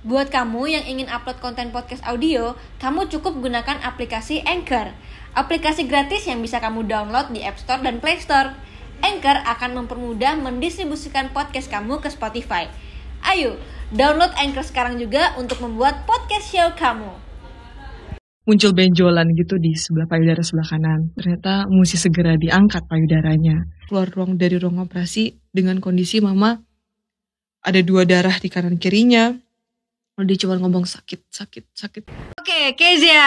Buat kamu yang ingin upload konten podcast audio, kamu cukup gunakan aplikasi Anchor. Aplikasi gratis yang bisa kamu download di App Store dan Play Store. Anchor akan mempermudah mendistribusikan podcast kamu ke Spotify. Ayo, download Anchor sekarang juga untuk membuat podcast show kamu. muncul benjolan gitu di sebelah payudara sebelah kanan. Ternyata mesti segera diangkat payudaranya. Keluar ruang dari ruang operasi dengan kondisi mama ada dua darah di kanan kirinya. Lalu dia cuma ngomong sakit, sakit, sakit. Oke, Kezia,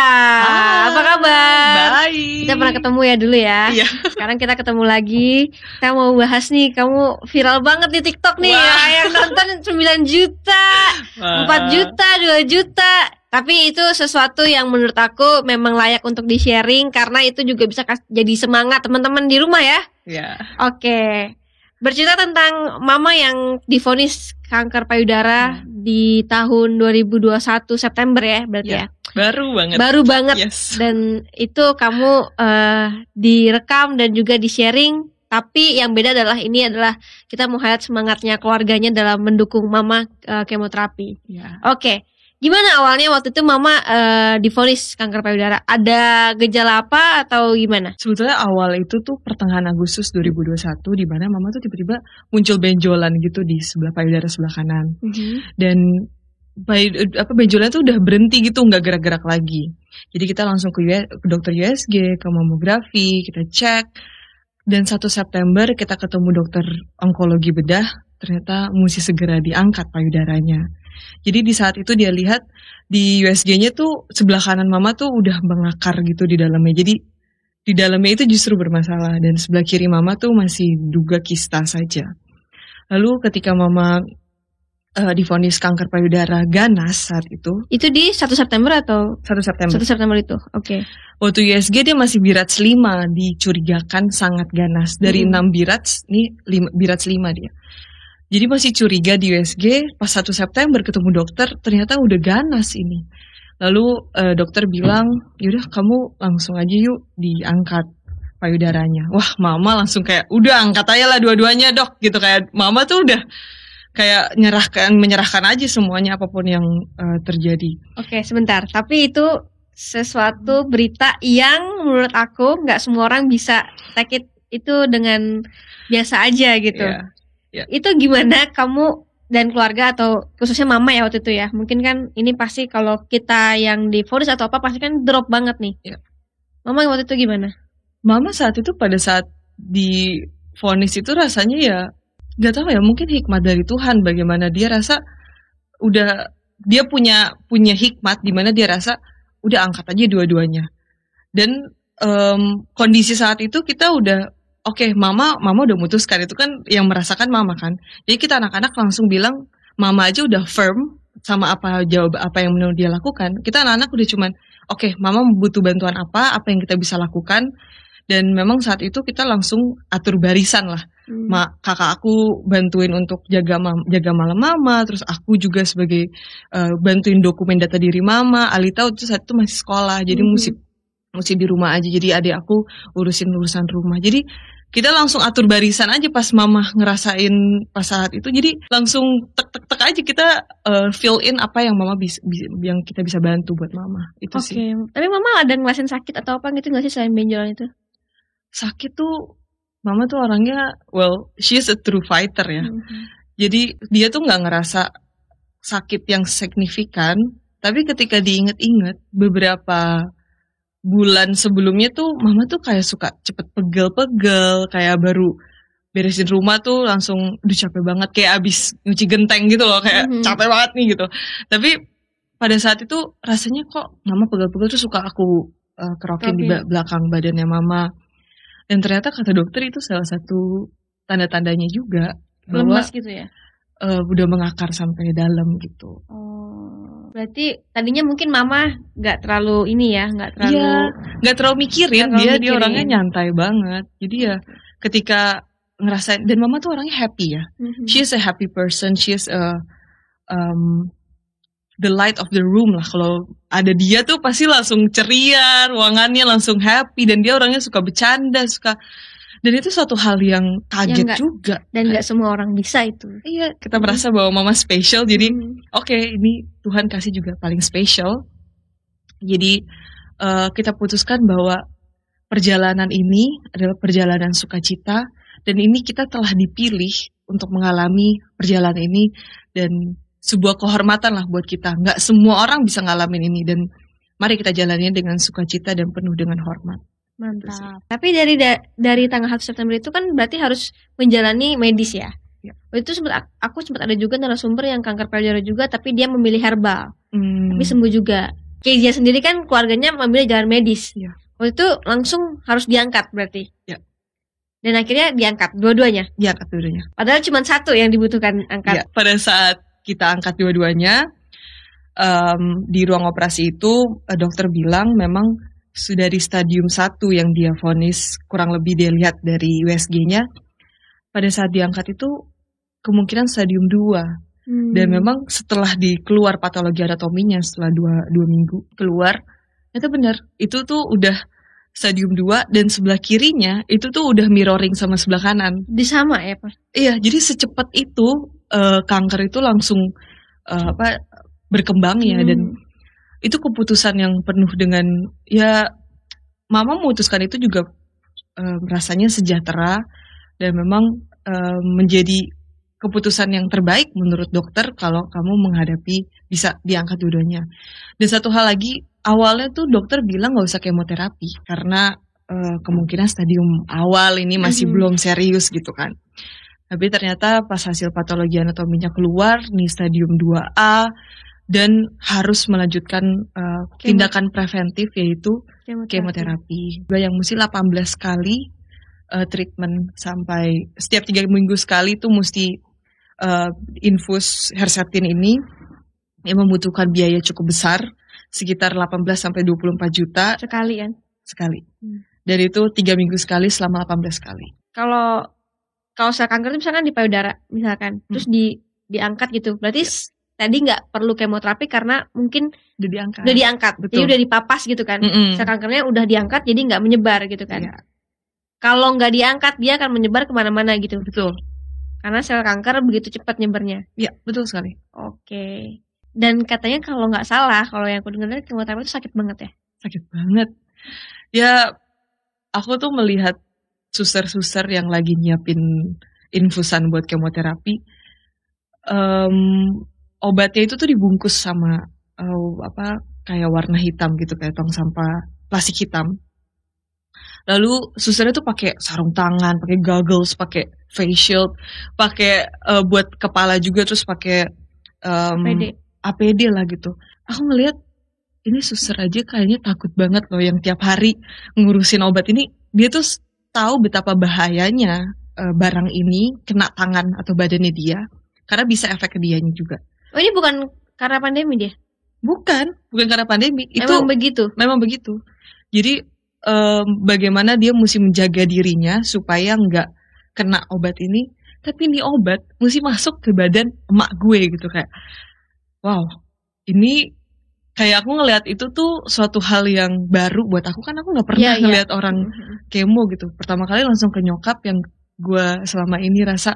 apa kabar? Baik. Kita pernah ketemu ya dulu ya. Iya. Sekarang kita ketemu lagi. Kita mau bahas nih, kamu viral banget di TikTok nih. Wah. Yang nonton 9 juta, 4 juta, 2 juta. Tapi itu sesuatu yang menurut aku memang layak untuk di-sharing karena itu juga bisa jadi semangat teman-teman di rumah ya. Ya. Oke. Bercerita tentang mama yang divonis kanker payudara di tahun 2021 September ya, berarti Ya, ya. Baru banget. Baru banget Yes. dan itu kamu eh, direkam dan juga di sharing tapi yang beda adalah ini adalah kita mau highlight semangatnya keluarganya dalam mendukung mama eh, kemoterapi Ya. oke gimana awalnya waktu itu mama eh, divonis kanker payudara? Ada gejala apa atau gimana? Sebetulnya awal itu tuh pertengahan Agustus 2021 di mana mama tuh tiba-tiba muncul benjolan gitu di sebelah payudara sebelah kanan. dan bayi, apa benjolan tuh udah berhenti gitu nggak gerak-gerak lagi. Jadi kita langsung ke, U- ke dokter USG ke mamografi kita cek. Dan 1 September kita ketemu dokter onkologi bedah ternyata mesti segera diangkat payudaranya jadi di saat itu dia lihat di USG-nya tuh sebelah kanan mama tuh udah mengakar gitu di dalamnya jadi di dalamnya itu justru bermasalah dan sebelah kiri mama tuh masih duga kista saja lalu ketika mama eh, divonis kanker payudara ganas saat itu itu di 1 September atau 1 September. 1 September itu oke Waktu USG dia masih birats 5 dicurigakan sangat ganas. Dari Hmm. 6 birats nih lima, birats 5 dia. Jadi masih curiga di USG pas 1 September ketemu dokter ternyata udah ganas ini. Lalu eh, dokter bilang, "Yaudah kamu langsung aja yuk diangkat payudaranya." Wah, mama langsung kayak udah angkat aja lah dua-duanya, Dok. Gitu kayak mama tuh udah kayak menyerahkan menyerahkan aja semuanya apa pun yang eh, terjadi. Oke, sebentar. Tapi itu sesuatu berita yang menurut aku nggak semua orang bisa take it itu dengan biasa aja gitu. Iya. Itu gimana kamu dan keluarga atau khususnya mama ya waktu itu ya? Mungkin kan ini pasti kalau kita yang di vonis atau apa pasti kan drop banget nih. Iya. Mama waktu itu gimana? Mama saat itu pada saat di vonis itu rasanya ya nggak tahu ya mungkin hikmat dari Tuhan bagaimana dia rasa udah dia punya punya hikmat di mana dia rasa udah angkat aja dua-duanya dan em, kondisi saat itu kita udah oke mama mama udah memutuskan itu kan yang merasakan mama kan. Jadi kita anak-anak langsung bilang mama aja udah firm sama apa jawab apa yang menurut dia lakukan. Kita anak-anak udah cuman oke mama butuh bantuan apa? Apa yang kita bisa lakukan? Dan memang saat itu kita langsung atur barisan lah. Hmm. Ma, kakak aku bantuin untuk jaga mam, jaga malam mama terus aku juga sebagai eh, bantuin dokumen data diri mama. Alita itu saat itu masih sekolah jadi Mhm. mesti mesti di rumah aja jadi adik aku urusin urusan rumah. Jadi kita langsung atur barisan aja pas mama ngerasain pas saat itu. Jadi langsung tek tek tek aja kita eh, fill in apa yang mama bisa, yang kita bisa bantu buat mama. Itu Oke, sih tapi mama ada ngelasin sakit atau apa gitu nggak sih selain benjolan itu? sakit tuh mama tuh orangnya well she is a true fighter ya. Mhm. Jadi dia tuh nggak ngerasa sakit yang signifikan, tapi ketika diinget-inget beberapa bulan sebelumnya tuh mama tuh kayak suka cepet pegel-pegel, kayak baru beresin rumah tuh langsung duh capek banget kayak abis nyuci genteng gitu loh kayak Mhm. capek banget nih gitu. Tapi pada saat itu rasanya kok mama pegel-pegel tuh suka aku uh, kerokin di ba- belakang badannya mama. Dan ternyata kata dokter itu salah satu tanda-tandanya juga Lemas gitu ya? eh, udah mengakar sampai dalam gitu. Oh, berarti tadinya mungkin mama nggak terlalu ini ya, nggak terlalu. Iya, nggak terlalu mikirin Nggak terlalu dia dia mikirin. orangnya nyantai banget. Jadi ya ketika ngerasain dan mama tuh orangnya happy ya. Mhm. She is a happy person. She is a um, the light of the room lah. Kalau ada dia tuh pasti langsung ceria, ruangannya langsung happy dan dia orangnya suka bercanda, suka dan itu suatu hal yang kaget Ya, nggak- juga Dan nggak semua orang bisa itu. iya kita merasa bahwa mama spesial jadi Hmm. oke ini Tuhan kasih juga paling spesial jadi eh, kita putuskan bahwa perjalanan ini adalah perjalanan sukacita dan ini kita telah dipilih untuk mengalami perjalanan ini dan sebuah kehormatan lah buat kita nggak semua orang bisa ngalamin ini dan mari kita jalani dengan sukacita dan penuh dengan hormat Mantap. Tapi dari da- dari tanggal 1 September itu kan berarti harus menjalani medis ya. Ya. Waktu itu sempat aku sempat ada juga narasumber yang kanker payudara juga tapi dia memilih herbal. Hmm, Tapi sembuh juga. Kezia sendiri kan keluarganya memilih jalan medis. Iya. Waktu itu langsung harus diangkat berarti. Iya. Dan akhirnya diangkat dua-duanya. ya angkat dua-duanya Padahal cuma satu yang dibutuhkan angkat. Ya, pada saat kita angkat dua-duanya em, di ruang operasi itu eh, dokter bilang memang sudah di stadium 1 yang dia vonis kurang lebih dia lihat dari USG-nya pada saat diangkat itu kemungkinan stadium 2 Hmm. dan memang setelah di keluar patologi anatominya setelah dua, dua minggu keluar itu benar itu tuh udah stadium 2 dan sebelah kirinya itu tuh udah mirroring sama sebelah kanan di sama ya Pak. Iya, jadi secepat itu eh, kanker itu langsung eh, apa berkembang ya Hmm. dan itu keputusan yang penuh dengan ya mama memutuskan itu juga eh, rasanya sejahtera dan memang eh, menjadi keputusan yang terbaik menurut dokter kalau kamu menghadapi bisa diangkat dua-duanya. Dan satu hal lagi awalnya tuh dokter bilang nggak usah kemoterapi karena eh, kemungkinan stadium awal ini masih Mhm. belum serius gitu kan. Tapi ternyata pas hasil patologi anatominya keluar nih stadium 2A dan harus melanjutkan Kemo- tindakan preventif yaitu Kemoterapi. kemoterapi. Yang mesti 18 kali eh, treatment sampai setiap tiga minggu sekali itu mesti eh, infus herceptin ini yang membutuhkan biaya cukup besar sekitar 18 sampai 24 juta Sekali kan. sekali. Hmm. Dan itu tiga minggu sekali selama 18 kali. Kalau kalau sel kanker itu misalkan di payudara misalkan terus di diangkat gitu. Berarti s- tadi nggak perlu kemoterapi karena mungkin Udah diangkat. udah diangkat. Jadi Betul. udah dipapas gitu kan. Sel kankernya udah diangkat jadi nggak menyebar gitu kan. Iya, Kalau nggak diangkat dia akan menyebar ke mana-mana gitu. betul. Karena sel kanker begitu cepat nyebarnya. Iya, betul sekali. Oke. Dan katanya kalau nggak salah, kalau yang aku dengar kemoterapi itu sakit banget ya. sakit banget. Ya, aku tuh melihat suster-suster yang lagi nyiapin infusan buat kemoterapi. Em, obatnya itu tuh dibungkus sama eh, apa kayak warna hitam gitu kayak tong sampah plastik hitam. Lalu susternya tuh pakai sarung tangan, pakai goggles, pakai face shield, pakai eh, buat kepala juga terus pakai em, PD. APD lah gitu. Aku ngelihat ini suster aja kayaknya takut banget loh yang tiap hari ngurusin obat ini. Dia tuh tahu betapa bahayanya eh, barang ini kena tangan atau badannya dia karena bisa efek ke dianya juga. Oh ini bukan karena pandemi dia. Bukan, bukan karena pandemi. Itu Emang begitu. memang begitu. Jadi em, bagaimana dia mesti menjaga dirinya supaya nggak kena obat ini. Tapi ini obat mesti masuk ke badan emak gue gitu kayak, wow, ini kayak aku ngelihat itu tuh suatu hal yang baru buat aku kan aku nggak pernah Iya, iya. ngelihat orang kemo gitu. Pertama kali langsung ke nyokap yang gue selama ini rasa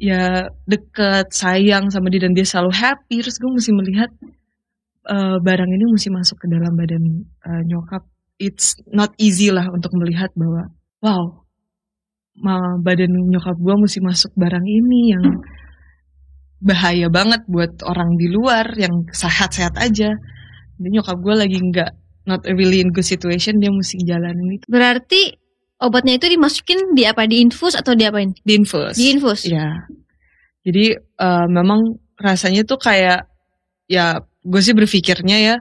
ya deket sayang sama dia dan dia selalu happy. Terus gue mesti melihat eh, barang ini mesti masuk ke dalam badan eh, nyokap. It's not easy lah untuk melihat bahwa wow badan nyokap gue mesti masuk barang ini yang bahaya banget buat orang di luar yang sehat-sehat aja. Jadi nyokap gue lagi nggak not really in good situation dia mesti jalanin itu. Berarti obatnya itu dimasukin di apa? Di infus atau diapain? di infus Di infus. Iya. Jadi eh, memang rasanya tuh kayak ya gue sih berpikirnya ya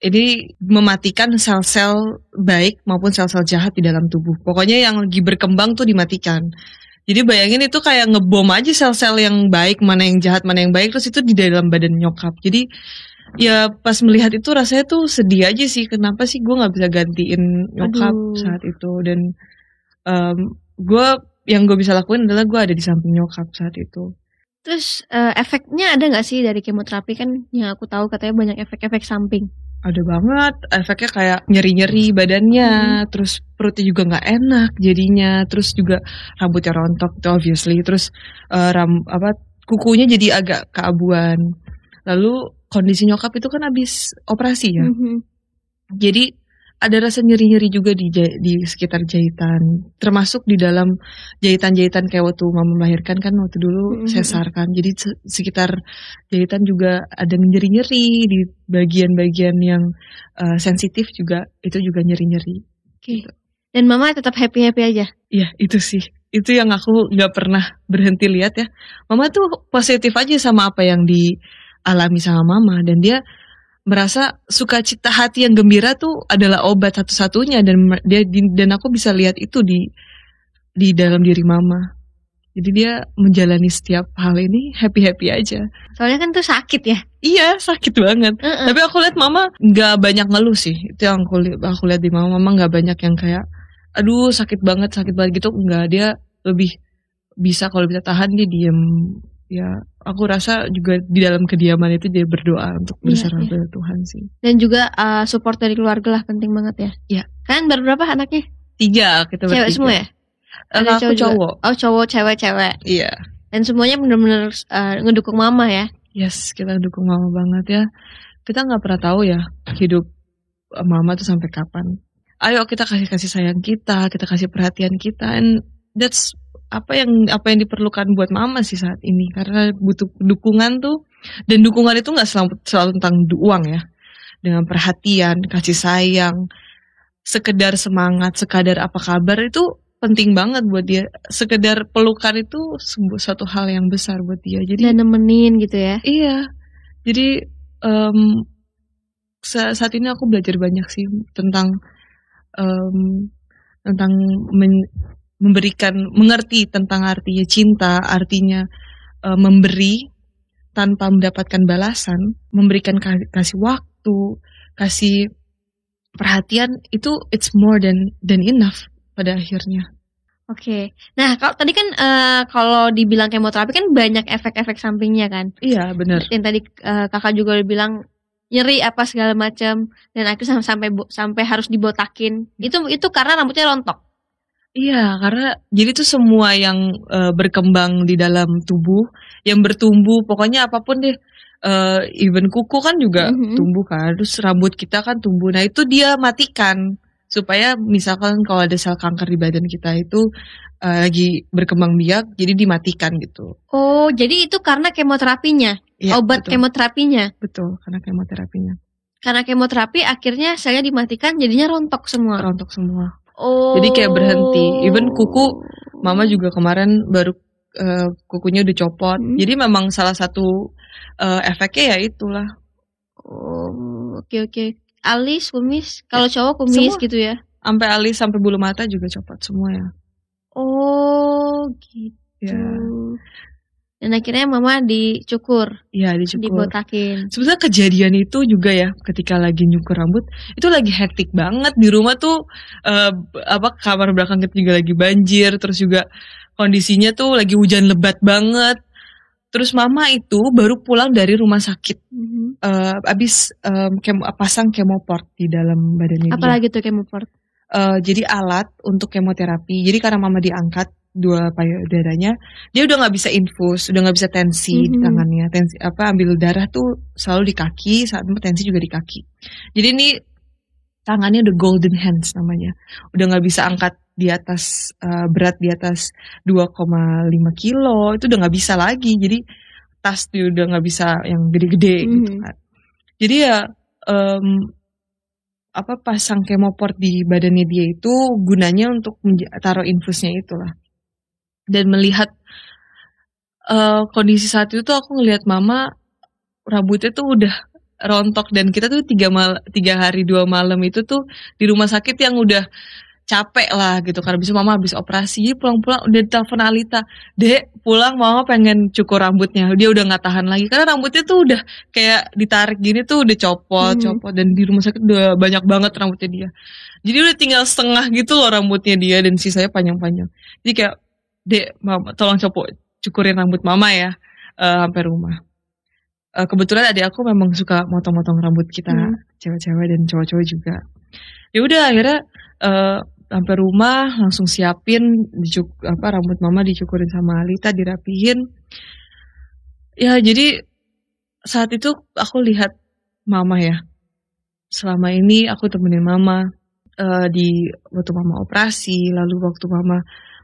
ini mematikan sel-sel baik maupun sel-sel jahat di dalam tubuh. Pokoknya yang lagi berkembang tuh dimatikan. Jadi bayangin itu kayak ngebom aja sel-sel yang baik, mana yang jahat, mana yang baik, terus itu di dalam badan nyokap. Jadi ya pas melihat itu rasanya tuh sedih aja sih. Kenapa sih gue nggak bisa gantiin nyokap Aduh. saat itu dan em, gue yang gue bisa lakuin adalah gue ada di samping nyokap saat itu. Terus eh, efeknya ada nggak sih dari kemoterapi kan? Yang aku tahu katanya banyak efek-efek samping. ada banget efeknya kayak nyeri-nyeri badannya hmm. terus perutnya juga nggak enak jadinya terus juga rambutnya rontok tuh obviously terus uh, ram apa kukunya jadi agak keabuan lalu kondisi nyokap itu kan habis operasi ya hmm. jadi ada rasa nyeri-nyeri juga di di sekitar jahitan termasuk di dalam jahitan-jahitan kayak waktu mama melahirkan kan waktu dulu mm -hmm. sesar kan jadi sekitar jahitan juga ada nyeri-nyeri di bagian-bagian yang uh, sensitif juga itu juga nyeri-nyeri okay. gitu. dan mama tetap happy-happy aja iya itu sih itu yang aku nggak pernah berhenti lihat ya mama tuh positif aja sama apa yang dialami sama mama dan dia merasa sukacita hati yang gembira tuh adalah obat satu-satunya dan dia dan aku bisa lihat itu di di dalam diri mama. Jadi dia menjalani setiap hal ini happy happy aja. Soalnya kan tuh sakit ya. Iya sakit banget. Uh -uh. Tapi aku lihat mama nggak banyak ngeluh sih. Itu yang aku lihat aku lihat di mama. Mama nggak banyak yang kayak, aduh sakit banget sakit banget gitu. Nggak dia lebih bisa kalau bisa tahan dia diem ya aku rasa juga di dalam kediaman itu dia berdoa untuk berserah iya, iya. Tuhan sih. Dan juga uh, support dari keluarga lah penting banget ya. Iya. Kan baru berapa anaknya? Tiga kita Cewek semua ya? Ada cowok, cowok. Oh cowok cewek cewek. Iya. Dan semuanya benar-benar uh, ngedukung mama ya? Yes kita dukung mama banget ya. Kita nggak pernah tahu ya hidup uh, mama tuh sampai kapan. Ayo kita kasih kasih sayang kita, kita kasih perhatian kita, and that's apa yang apa yang diperlukan buat mama sih saat ini? Karena butuh dukungan tuh dan dukungan itu nggak selalu, selalu tentang uang ya. Dengan perhatian kasih sayang sekedar semangat sekadar apa kabar itu penting banget buat dia. Sekedar pelukan itu suatu hal yang besar buat dia. Jadi dan nemenin gitu ya? Iya. Jadi um, saat ini aku belajar banyak sih tentang um, tentang men, memberikan mengerti tentang artinya cinta, artinya uh, memberi tanpa mendapatkan balasan, memberikan kasih waktu, kasih perhatian itu it's more than than enough pada akhirnya. Oke, okay. nah kalau tadi kan uh, kalau dibilang kemoterapi kan banyak efek-efek sampingnya kan? Iya benar. Yang tadi uh, kakak juga bilang nyeri apa segala macam dan akhirnya sampai sampai harus dibotakin. Itu itu karena rambutnya rontok. Iya, karena jadi tuh semua yang uh, berkembang di dalam tubuh, yang bertumbuh, pokoknya apa pun deh, uh, even kuku kan juga mm-hmm. tumbuh kan, terus rambut kita kan tumbuh. Nah itu dia matikan supaya misalkan kalau ada sel kanker di badan kita itu uh, lagi berkembang biak, jadi dimatikan gitu. Oh, jadi itu karena kemoterapinya, ya, obat betul. kemoterapinya. Betul, karena kemoterapinya. Karena kemoterapi akhirnya saya dimatikan, jadinya rontok semua. Rontok semua. Oh. Jadi kayak berhenti. Even kuku, mama juga kemarin baru uh, kukunya udah copot. Hmm. Jadi memang salah satu uh, efeknya ya itulah. Oh, oke okay, oke. Okay. Alis, kumis. Kalau ya. cowok kumis semua. gitu ya. Sampai alis, sampai bulu mata juga copot semua ya. Oh, gitu. Ya. Dan akhirnya mama dicukur. Iya, dicukur. Dibotakin. Sebenarnya kejadian itu juga ya ketika lagi nyukur rambut, itu lagi hektik banget di rumah tuh uh, apa kamar belakang kita juga lagi banjir, terus juga kondisinya tuh lagi hujan lebat banget. Terus mama itu baru pulang dari rumah sakit. Mm-hmm. Uh, abis um, kemo, pasang kemoport di dalam badannya Apalagi tuh kemoport? Uh, jadi alat untuk kemoterapi. Jadi karena mama diangkat dua payudaranya dia udah nggak bisa infus udah nggak bisa tensi mm -hmm. di mm-hmm. tangannya tensi apa ambil darah tuh selalu di kaki saat tensi juga di kaki jadi ini tangannya udah golden hands namanya udah nggak bisa angkat di atas uh, berat di atas 2,5 kilo itu udah nggak bisa lagi jadi tas tuh udah nggak bisa yang gede-gede mm -hmm. gitu kan jadi ya um, apa pasang kemoport di badannya dia itu gunanya untuk taruh infusnya itulah dan melihat uh, kondisi saat itu tuh aku ngelihat mama rambutnya tuh udah rontok dan kita tuh tiga mal tiga hari dua malam itu tuh di rumah sakit yang udah capek lah gitu. Karena bisa mama habis operasi pulang-pulang udah telepon Alita dek pulang mama pengen cukur rambutnya. Dia udah nggak tahan lagi karena rambutnya tuh udah kayak ditarik gini tuh udah copot hmm. copot. Dan di rumah sakit udah banyak banget rambutnya dia. Jadi udah tinggal setengah gitu loh rambutnya dia dan sisanya panjang-panjang. Jadi kayak dek mama tolong copot cukurin rambut mama ya uh, sampai rumah. Uh, kebetulan adik aku memang suka motong-motong rambut kita hmm. cewek-cewek dan cowok-cowok juga. Ya udah akhirnya uh, sampai rumah langsung siapin dicuk apa rambut mama dicukurin sama Alita dirapihin. Ya jadi saat itu aku lihat mama ya. Selama ini aku temenin mama uh, di waktu mama operasi lalu waktu mama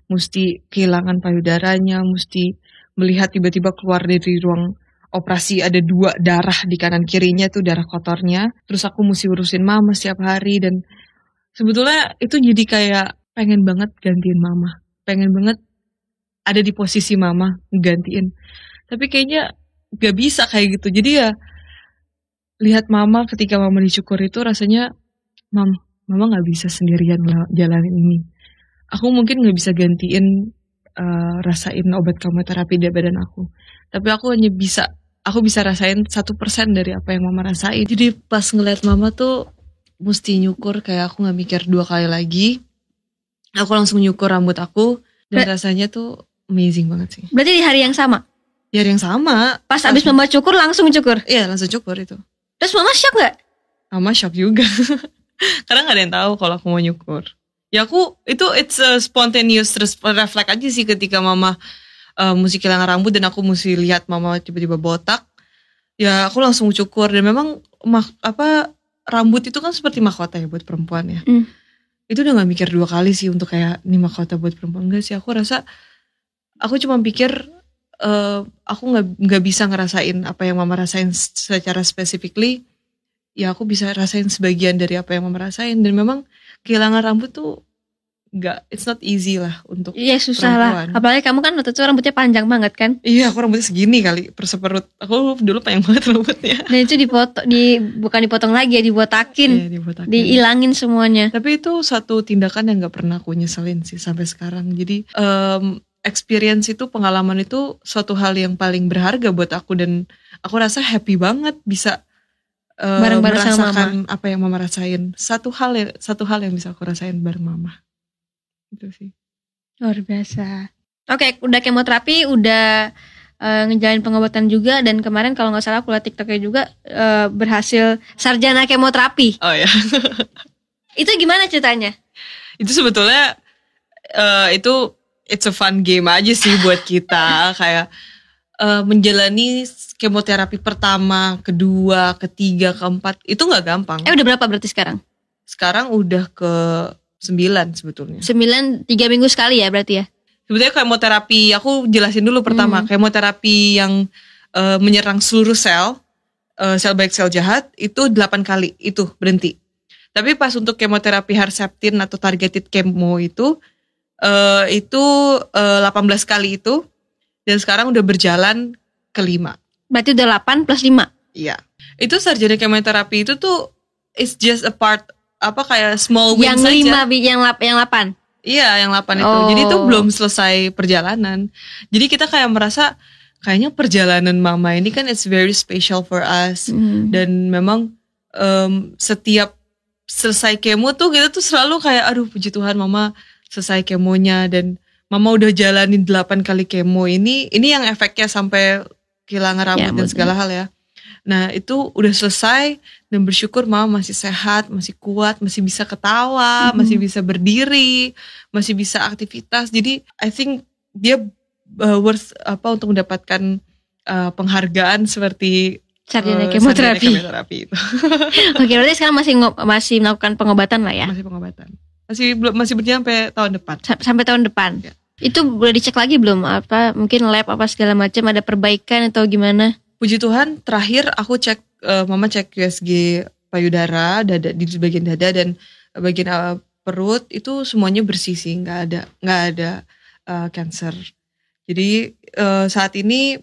mesti kehilangan payudaranya mesti melihat tiba-tiba keluar dari ruang operasi ada dua darah di kanan kirinya tuh darah kotornya. Terus aku mesti urusin mama setiap hari dan sebetulnya itu jadi kayak pengen banget gantiin mama. Pengen banget ada di posisi mama gantiin. Tapi kayaknya gak bisa kayak gitu. Jadi ya lihat mama ketika mama dicukur itu rasanya mam mama gak bisa sendirian jalanin ini. Aku mungkin gak bisa gantiin uh, rasain obat kemoterapi di badan aku. Tapi aku hanya bisa aku bisa rasain satu persen dari apa yang mama rasain. Jadi pas ngeliat mama tuh mesti nyukur kayak aku nggak mikir dua kali lagi. Aku langsung nyukur rambut aku dan Ber rasanya tuh amazing banget sih. Berarti di hari yang sama? Di hari yang sama. Pas abis mama cukur langsung cukur? Iya langsung cukur itu. Terus mama shock gak? Mama shock juga. Karena gak ada yang tahu kalau aku mau nyukur. Ya aku itu it's a spontaneous reflect aja sih ketika mama uh, mesti kehilangan rambut dan aku mesti lihat mama tiba-tiba botak. Ya aku langsung cukur dan memang mak apa rambut itu kan seperti mahkota ya buat perempuan ya. Mm. itu udah gak mikir dua kali sih untuk kayak ini mahkota buat perempuan. Enggak sih aku rasa aku cuma pikir uh, aku nggak nggak bisa ngerasain apa yang mama rasain secara specifically. Ya aku bisa rasain sebagian dari apa yang mama rasain. Dan memang kehilangan rambut tuh nggak it's not easy lah untuk iya susah perempuan. lah apalagi kamu kan waktu itu rambutnya panjang banget kan? Iya aku rambutnya segini kali perseperut. Aku dulu panjang banget rambutnya. Dan itu dipotong di bukan dipotong lagi ya dibotakin. Iya, dibotakin. Diilangin semuanya. Tapi itu satu tindakan yang nggak pernah aku nyeselin sih sampai sekarang. Jadi um, experience itu pengalaman itu suatu hal yang paling berharga buat aku. Dan aku rasa happy banget bisa uh, bareng-bareng merasakan sama mama. apa yang mama rasain. Satu hal ya satu hal yang bisa aku rasain bareng mama gitu sih. Luar biasa. Oke udah kemoterapi udah uh, ngejalanin pengobatan juga dan kemarin kalau nggak salah aku lihat tiktoknya juga uh, berhasil sarjana kemoterapi. Oh ya itu gimana ceritanya? Itu sebetulnya uh, itu it's a fun game aja sih buat kita. Kayak uh, menjalani kemoterapi pertama, kedua, ketiga, keempat itu nggak gampang. Eh udah berapa berarti sekarang? Sekarang udah ke Sembilan sebetulnya. Sembilan tiga minggu sekali ya berarti ya? Sebetulnya kemoterapi aku jelasin dulu pertama hmm. kemoterapi yang uh, menyerang seluruh sel uh, sel baik sel jahat itu delapan kali itu berhenti. Tapi pas untuk kemoterapi Herceptin atau targeted chemo itu uh, itu uh, 18 kali itu dan sekarang udah berjalan kelima. Berarti udah 8 plus 5? Iya. Itu sarjana kemoterapi itu tuh it's just a part apa kayak small win yang lima yang lap yang delapan iya yang delapan itu. Jadi itu oh. belum selesai perjalanan. Jadi kita kayak merasa kayaknya perjalanan mama ini kan it's very special for us. Mm. dan memang um, setiap selesai kemo tuh kita tuh selalu kayak aduh puji Tuhan mama selesai kemonya. Dan mama udah jalanin delapan kali kemo ini. Ini yang efeknya sampai kehilangan rambut ya, dan segala hal ya Nah itu udah selesai dan bersyukur mama masih sehat, masih kuat, masih bisa ketawa, mm-hmm. masih bisa berdiri, masih bisa aktivitas. Jadi I think dia uh, worth apa untuk mendapatkan uh, penghargaan seperti sarjana uh, kemoterapi. kemoterapi itu. Oke, berarti sekarang masih masih melakukan pengobatan lah ya? Masih pengobatan. Masih belum masih berjalan sampai tahun depan. sampai tahun depan. Ya. Itu boleh dicek lagi belum apa mungkin lab apa segala macam ada perbaikan atau gimana? Puji Tuhan terakhir aku cek uh, mama cek USG payudara dada di bagian dada dan bagian uh, perut itu semuanya bersih sih nggak ada nggak ada uh, cancer. Jadi uh, saat ini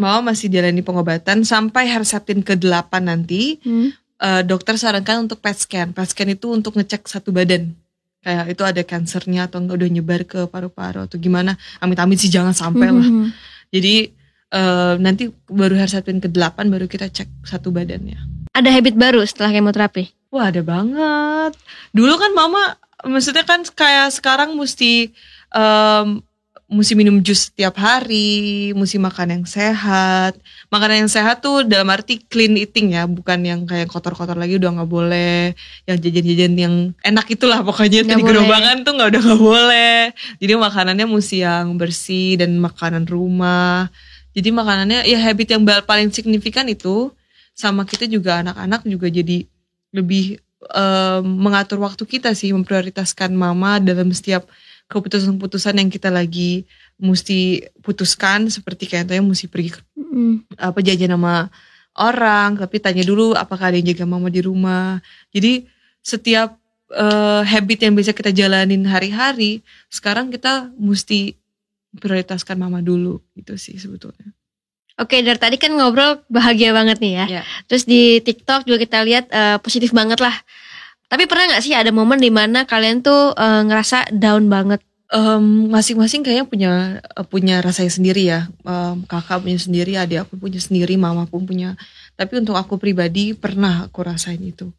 mama masih jalani pengobatan sampai Herceptin ke-8 nanti. Hmm. uh, dokter sarankan untuk PET scan. PET scan itu untuk ngecek satu badan. Kayak itu ada kansernya atau enggak udah nyebar ke paru-paru atau gimana. Amit-amit sih jangan sampai lah. Hmm. jadi uh, nanti baru Herceptin ke-8 baru kita cek satu badannya. Ada habit baru setelah kemoterapi? Wah ada banget. Dulu kan mama, maksudnya kan kayak sekarang mesti um, mesti minum jus setiap hari, mesti makan yang sehat. Makanan yang sehat tuh dalam arti clean eating ya, bukan yang kayak kotor-kotor lagi udah nggak boleh. Yang jajan-jajan yang enak itulah pokoknya di gerobakan tuh nggak udah nggak boleh. Jadi makanannya mesti yang bersih dan makanan rumah. Jadi makanannya ya habit yang paling signifikan itu sama kita juga anak-anak juga jadi lebih um, mengatur waktu kita sih memprioritaskan mama dalam setiap keputusan-keputusan yang kita lagi mesti putuskan seperti kayaknya mesti pergi ke, mm. apa jajan sama orang tapi tanya dulu apakah ada yang jaga mama di rumah jadi setiap uh, habit yang bisa kita jalanin hari-hari sekarang kita mesti prioritaskan mama dulu itu sih sebetulnya Oke, dari tadi kan ngobrol bahagia banget nih ya. Yeah. Terus di TikTok juga kita lihat uh, positif banget lah. Tapi pernah nggak sih ada momen di mana kalian tuh uh, ngerasa down banget? Um, masing-masing kayaknya punya uh, punya rasanya sendiri ya. Um, kakak punya sendiri, adik aku punya sendiri, mama pun punya. Tapi untuk aku pribadi pernah aku rasain itu.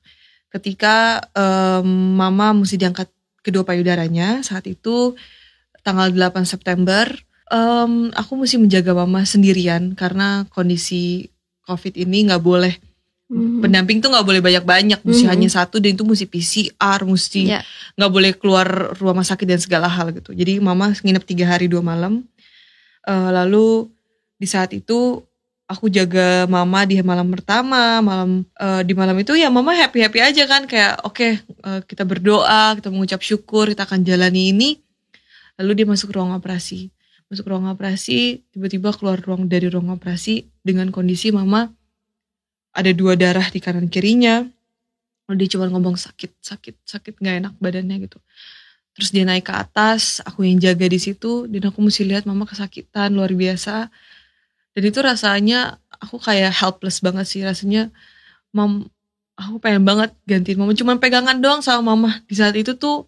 Ketika um, mama mesti diangkat kedua payudaranya saat itu tanggal 8 September, um, aku mesti menjaga mama sendirian karena kondisi COVID ini nggak boleh Mm-hmm. Pendamping tuh nggak boleh banyak-banyak, mesti mm-hmm. hanya satu dan itu mesti PCR, mesti ya. nggak yeah. boleh keluar rumah sakit dan segala hal gitu. Jadi mama nginep tiga hari dua malam. Uh, lalu di saat itu aku jaga mama di malam pertama, malam uh, di malam itu ya mama happy happy aja kan kayak oke okay, uh, kita berdoa, kita mengucap syukur, kita akan jalani ini. Lalu dia masuk ruang operasi, masuk ruang operasi, tiba-tiba keluar ruang dari ruang operasi dengan kondisi mama ada dua darah di kanan kirinya. Dia cuma ngomong sakit sakit sakit nggak enak badannya gitu. Terus dia naik ke atas aku yang jaga di situ dan aku mesti lihat mama kesakitan luar biasa. Dan itu rasanya aku kayak helpless banget sih rasanya mam aku pengen banget gantiin mama cuma pegangan doang sama mama. Di saat itu tuh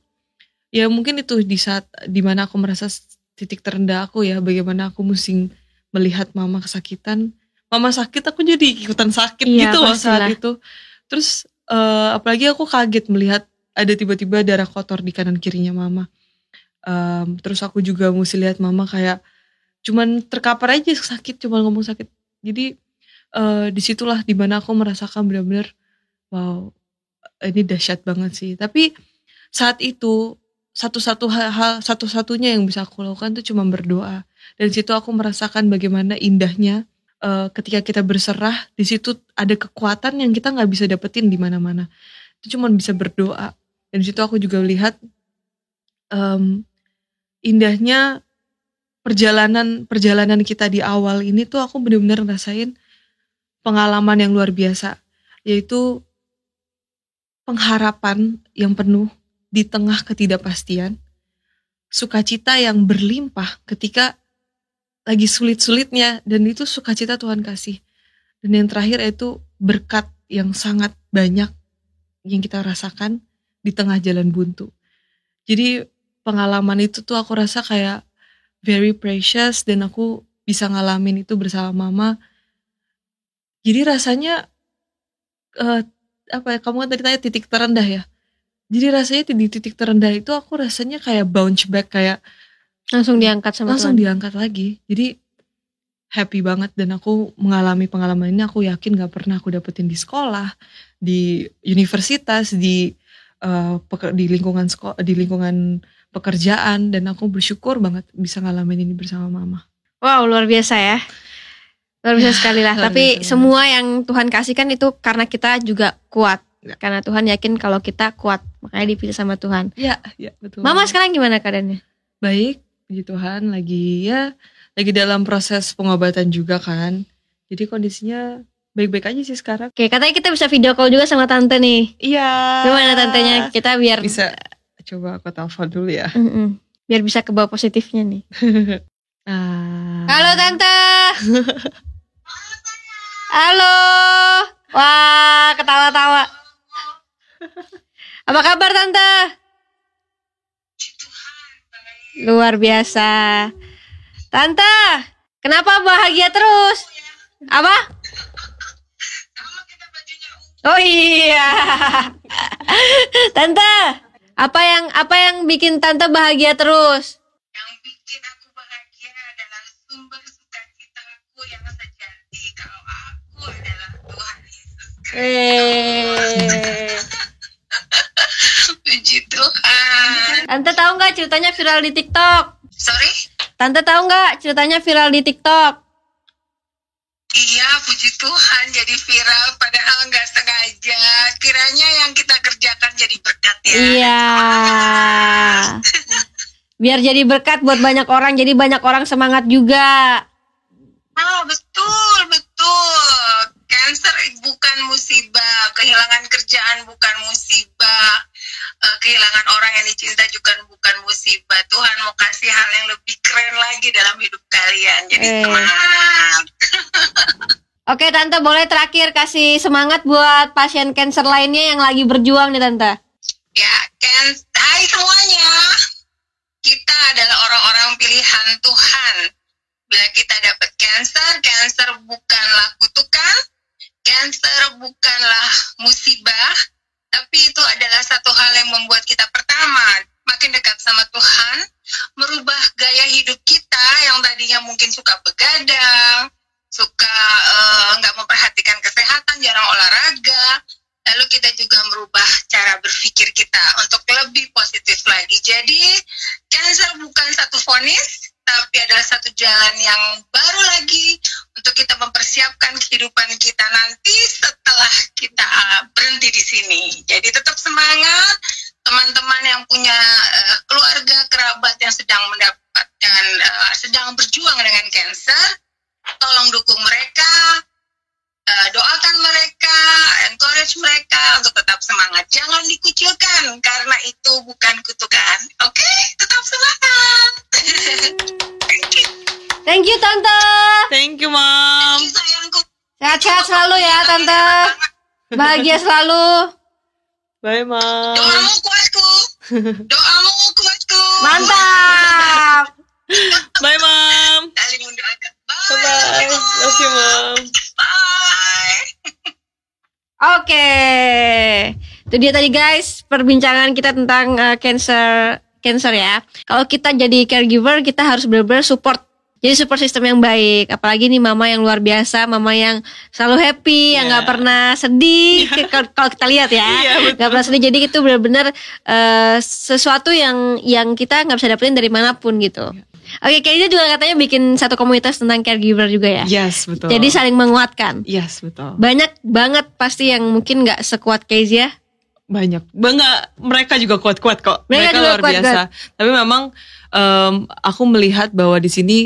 ya mungkin itu di saat di mana aku merasa titik terendah aku ya bagaimana aku mesti melihat mama kesakitan. Mama sakit aku jadi ikutan sakit iya, gitu loh saat itu. Terus uh, apalagi aku kaget melihat ada tiba-tiba darah kotor di kanan kirinya mama. Um, terus aku juga mesti lihat mama kayak cuman terkapar aja sakit cuman ngomong sakit. Jadi uh, di situlah di mana aku merasakan benar-benar wow ini dahsyat banget sih. Tapi saat itu satu-satu hal satu-satunya yang bisa aku lakukan tuh cuma berdoa. Dan situ aku merasakan bagaimana indahnya uh, ketika kita berserah di situ ada kekuatan yang kita nggak bisa dapetin di mana-mana. Itu cuma bisa berdoa. Dan situ aku juga lihat um, indahnya perjalanan perjalanan kita di awal ini tuh aku benar-benar ngerasain pengalaman yang luar biasa yaitu pengharapan yang penuh di tengah ketidakpastian sukacita yang berlimpah ketika lagi sulit-sulitnya dan itu sukacita Tuhan kasih. Dan yang terakhir itu berkat yang sangat banyak yang kita rasakan di tengah jalan buntu. Jadi pengalaman itu tuh aku rasa kayak very precious dan aku bisa ngalamin itu bersama mama. Jadi rasanya uh, apa ya kamu kan tadi tanya titik terendah ya. Jadi rasanya di titik terendah itu aku rasanya kayak bounce back kayak Langsung diangkat sama Langsung Tuhan. diangkat lagi. Jadi happy banget dan aku mengalami pengalaman ini aku yakin gak pernah aku dapetin di sekolah, di universitas, di uh, di lingkungan sekolah, di lingkungan pekerjaan dan aku bersyukur banget bisa ngalamin ini bersama mama. Wow, luar biasa ya. Luar biasa ya, sekali lah. Tapi biasa. semua yang Tuhan kasihkan itu karena kita juga kuat. Ya. Karena Tuhan yakin kalau kita kuat, makanya dipilih sama Tuhan. Iya, iya betul. Mama sekarang gimana keadaannya? Baik, puji Tuhan lagi ya lagi dalam proses pengobatan juga kan. Jadi kondisinya baik-baik aja sih sekarang. Oke, katanya kita bisa video call juga sama tante nih. Iya. Gimana tantenya? Kita biar bisa coba aku telepon dulu ya. Mm -mm. Biar bisa ke bawah positifnya nih. ah. Halo tante. Halo. Wah, ketawa-tawa. Apa kabar Tante? Luar biasa. Tante, kenapa bahagia terus? Apa? Oh iya. Tante, apa yang apa yang bikin Tante bahagia terus? Yang bikin aku bahagia adalah sumber sukacitaku yang sejati kalau aku adalah Tuhan Yesus Eh. Tante tahu nggak ceritanya viral di TikTok? Sorry? Tante tahu nggak ceritanya viral di TikTok? Iya, puji Tuhan jadi viral padahal nggak sengaja. Kiranya yang kita kerjakan jadi berkat ya. Iya. Biar jadi berkat buat banyak orang, jadi banyak orang semangat juga. Ah, betul, betul. Cancer bukan musibah, kehilangan kerjaan bukan musibah, eh, kehilangan orang yang dicinta juga bukan musibah. Tuhan mau kasih hal yang lebih keren lagi dalam hidup kalian. Jadi Eh. semangat. Oke Tante, boleh terakhir kasih semangat buat pasien cancer lainnya yang lagi berjuang nih Tante. Ya, kan, hai semuanya. Kita adalah orang-orang pilihan Tuhan. Bila kita dapat cancer, cancer bukanlah kutukan, cancer bukanlah musibah, tapi itu adalah satu hal yang membuat kita pertama makin dekat sama Tuhan, merubah gaya hidup kita yang tadinya mungkin suka begadang, suka eh, nggak memperhatikan kesehatan, jarang olahraga, lalu kita juga merubah cara berpikir kita untuk lebih positif lagi. Jadi, cancer bukan satu vonis, tapi adalah satu jalan yang baru lagi untuk kita mempersiapkan kehidupan kita nanti setelah kita berhenti di sini. Jadi tetap semangat, teman-teman yang punya uh, keluarga kerabat yang sedang mendapatkan uh, sedang berjuang dengan cancer, tolong dukung mereka, uh, doakan mereka, encourage mereka untuk tetap semangat. Jangan dikucilkan karena itu bukan kutukan. Oke, tetap semangat. Thank you. Tante. Thank you, Thank Mom. you sayangku. Sehat-sehat selalu ya Tante. Bahagia selalu. Bye, Mom. Doamu kuatku. Doamu kuatku. Mantap. Bye, Mom. Saling mendoakan. Bye. Bye-bye. Love you, Mom. Bye. Oke. Itu dia tadi guys perbincangan kita tentang uh, cancer cancer ya. Kalau kita jadi caregiver kita harus benar-benar support jadi support system yang baik, apalagi nih mama yang luar biasa, mama yang selalu happy, yang nggak Iya. pernah sedih. Kalau- Kalau kita lihat ya, Iya, nggak pernah sedih. Jadi itu benar-benar eh, sesuatu yang yang kita nggak bisa dapetin dari mana pun gitu. Iya. Oke, kayaknya juga katanya bikin satu komunitas tentang caregiver juga ya. Yes, betul. Jadi saling menguatkan. Yes, betul. Banyak banget pasti yang mungkin nggak sekuat case ya. banyak bangga mereka juga kuat-kuat kok Mereka mereka, juga luar kuat-kuat. biasa tapi memang em, aku melihat bahwa di sini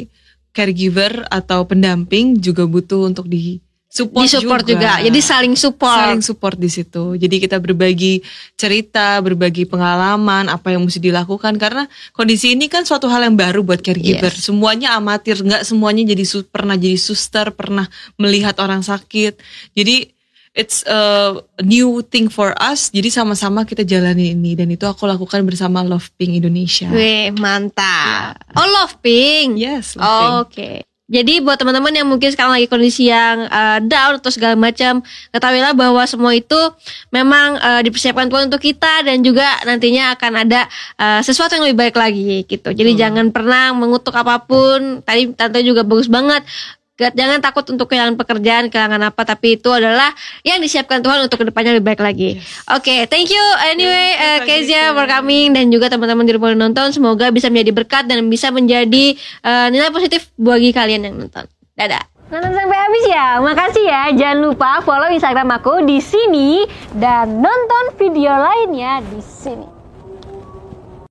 caregiver atau pendamping juga butuh untuk di support, Di support juga. Jadi saling support. saling support di situ jadi kita berbagi cerita berbagi pengalaman apa yang mesti dilakukan karena kondisi ini kan suatu hal yang baru buat caregiver Yes. semuanya amatir nggak semuanya jadi pernah jadi suster pernah melihat orang sakit jadi it's a new thing for us. Jadi sama-sama kita jalani ini dan itu aku lakukan bersama Love Pink Indonesia. Wih, mantap. Oh, love pink. Yes, Oh, Love Pink. Oke. Jadi buat teman-teman yang mungkin sekarang lagi kondisi yang uh, down atau segala macam, ketahuilah bahwa semua itu memang uh, dipersiapkan Tuhan untuk kita dan juga nantinya akan ada uh, sesuatu yang lebih baik lagi gitu. Jadi jangan pernah mengutuk apa pun. Tadi tante juga bagus banget. Gak- Jangan takut untuk kehilangan pekerjaan, kehilangan apa, tapi itu adalah yang disiapkan Tuhan untuk ke depannya lebih baik lagi. Oke, thank you anyway uh, Kezia for coming dan juga teman-teman di rumah yang nonton. Semoga bisa menjadi berkat dan bisa menjadi uh, nilai positif bagi kalian yang nonton. Dadah. Nonton sampai habis ya. Makasih ya. Jangan lupa follow Instagram aku di sini dan nonton video lainnya di sini.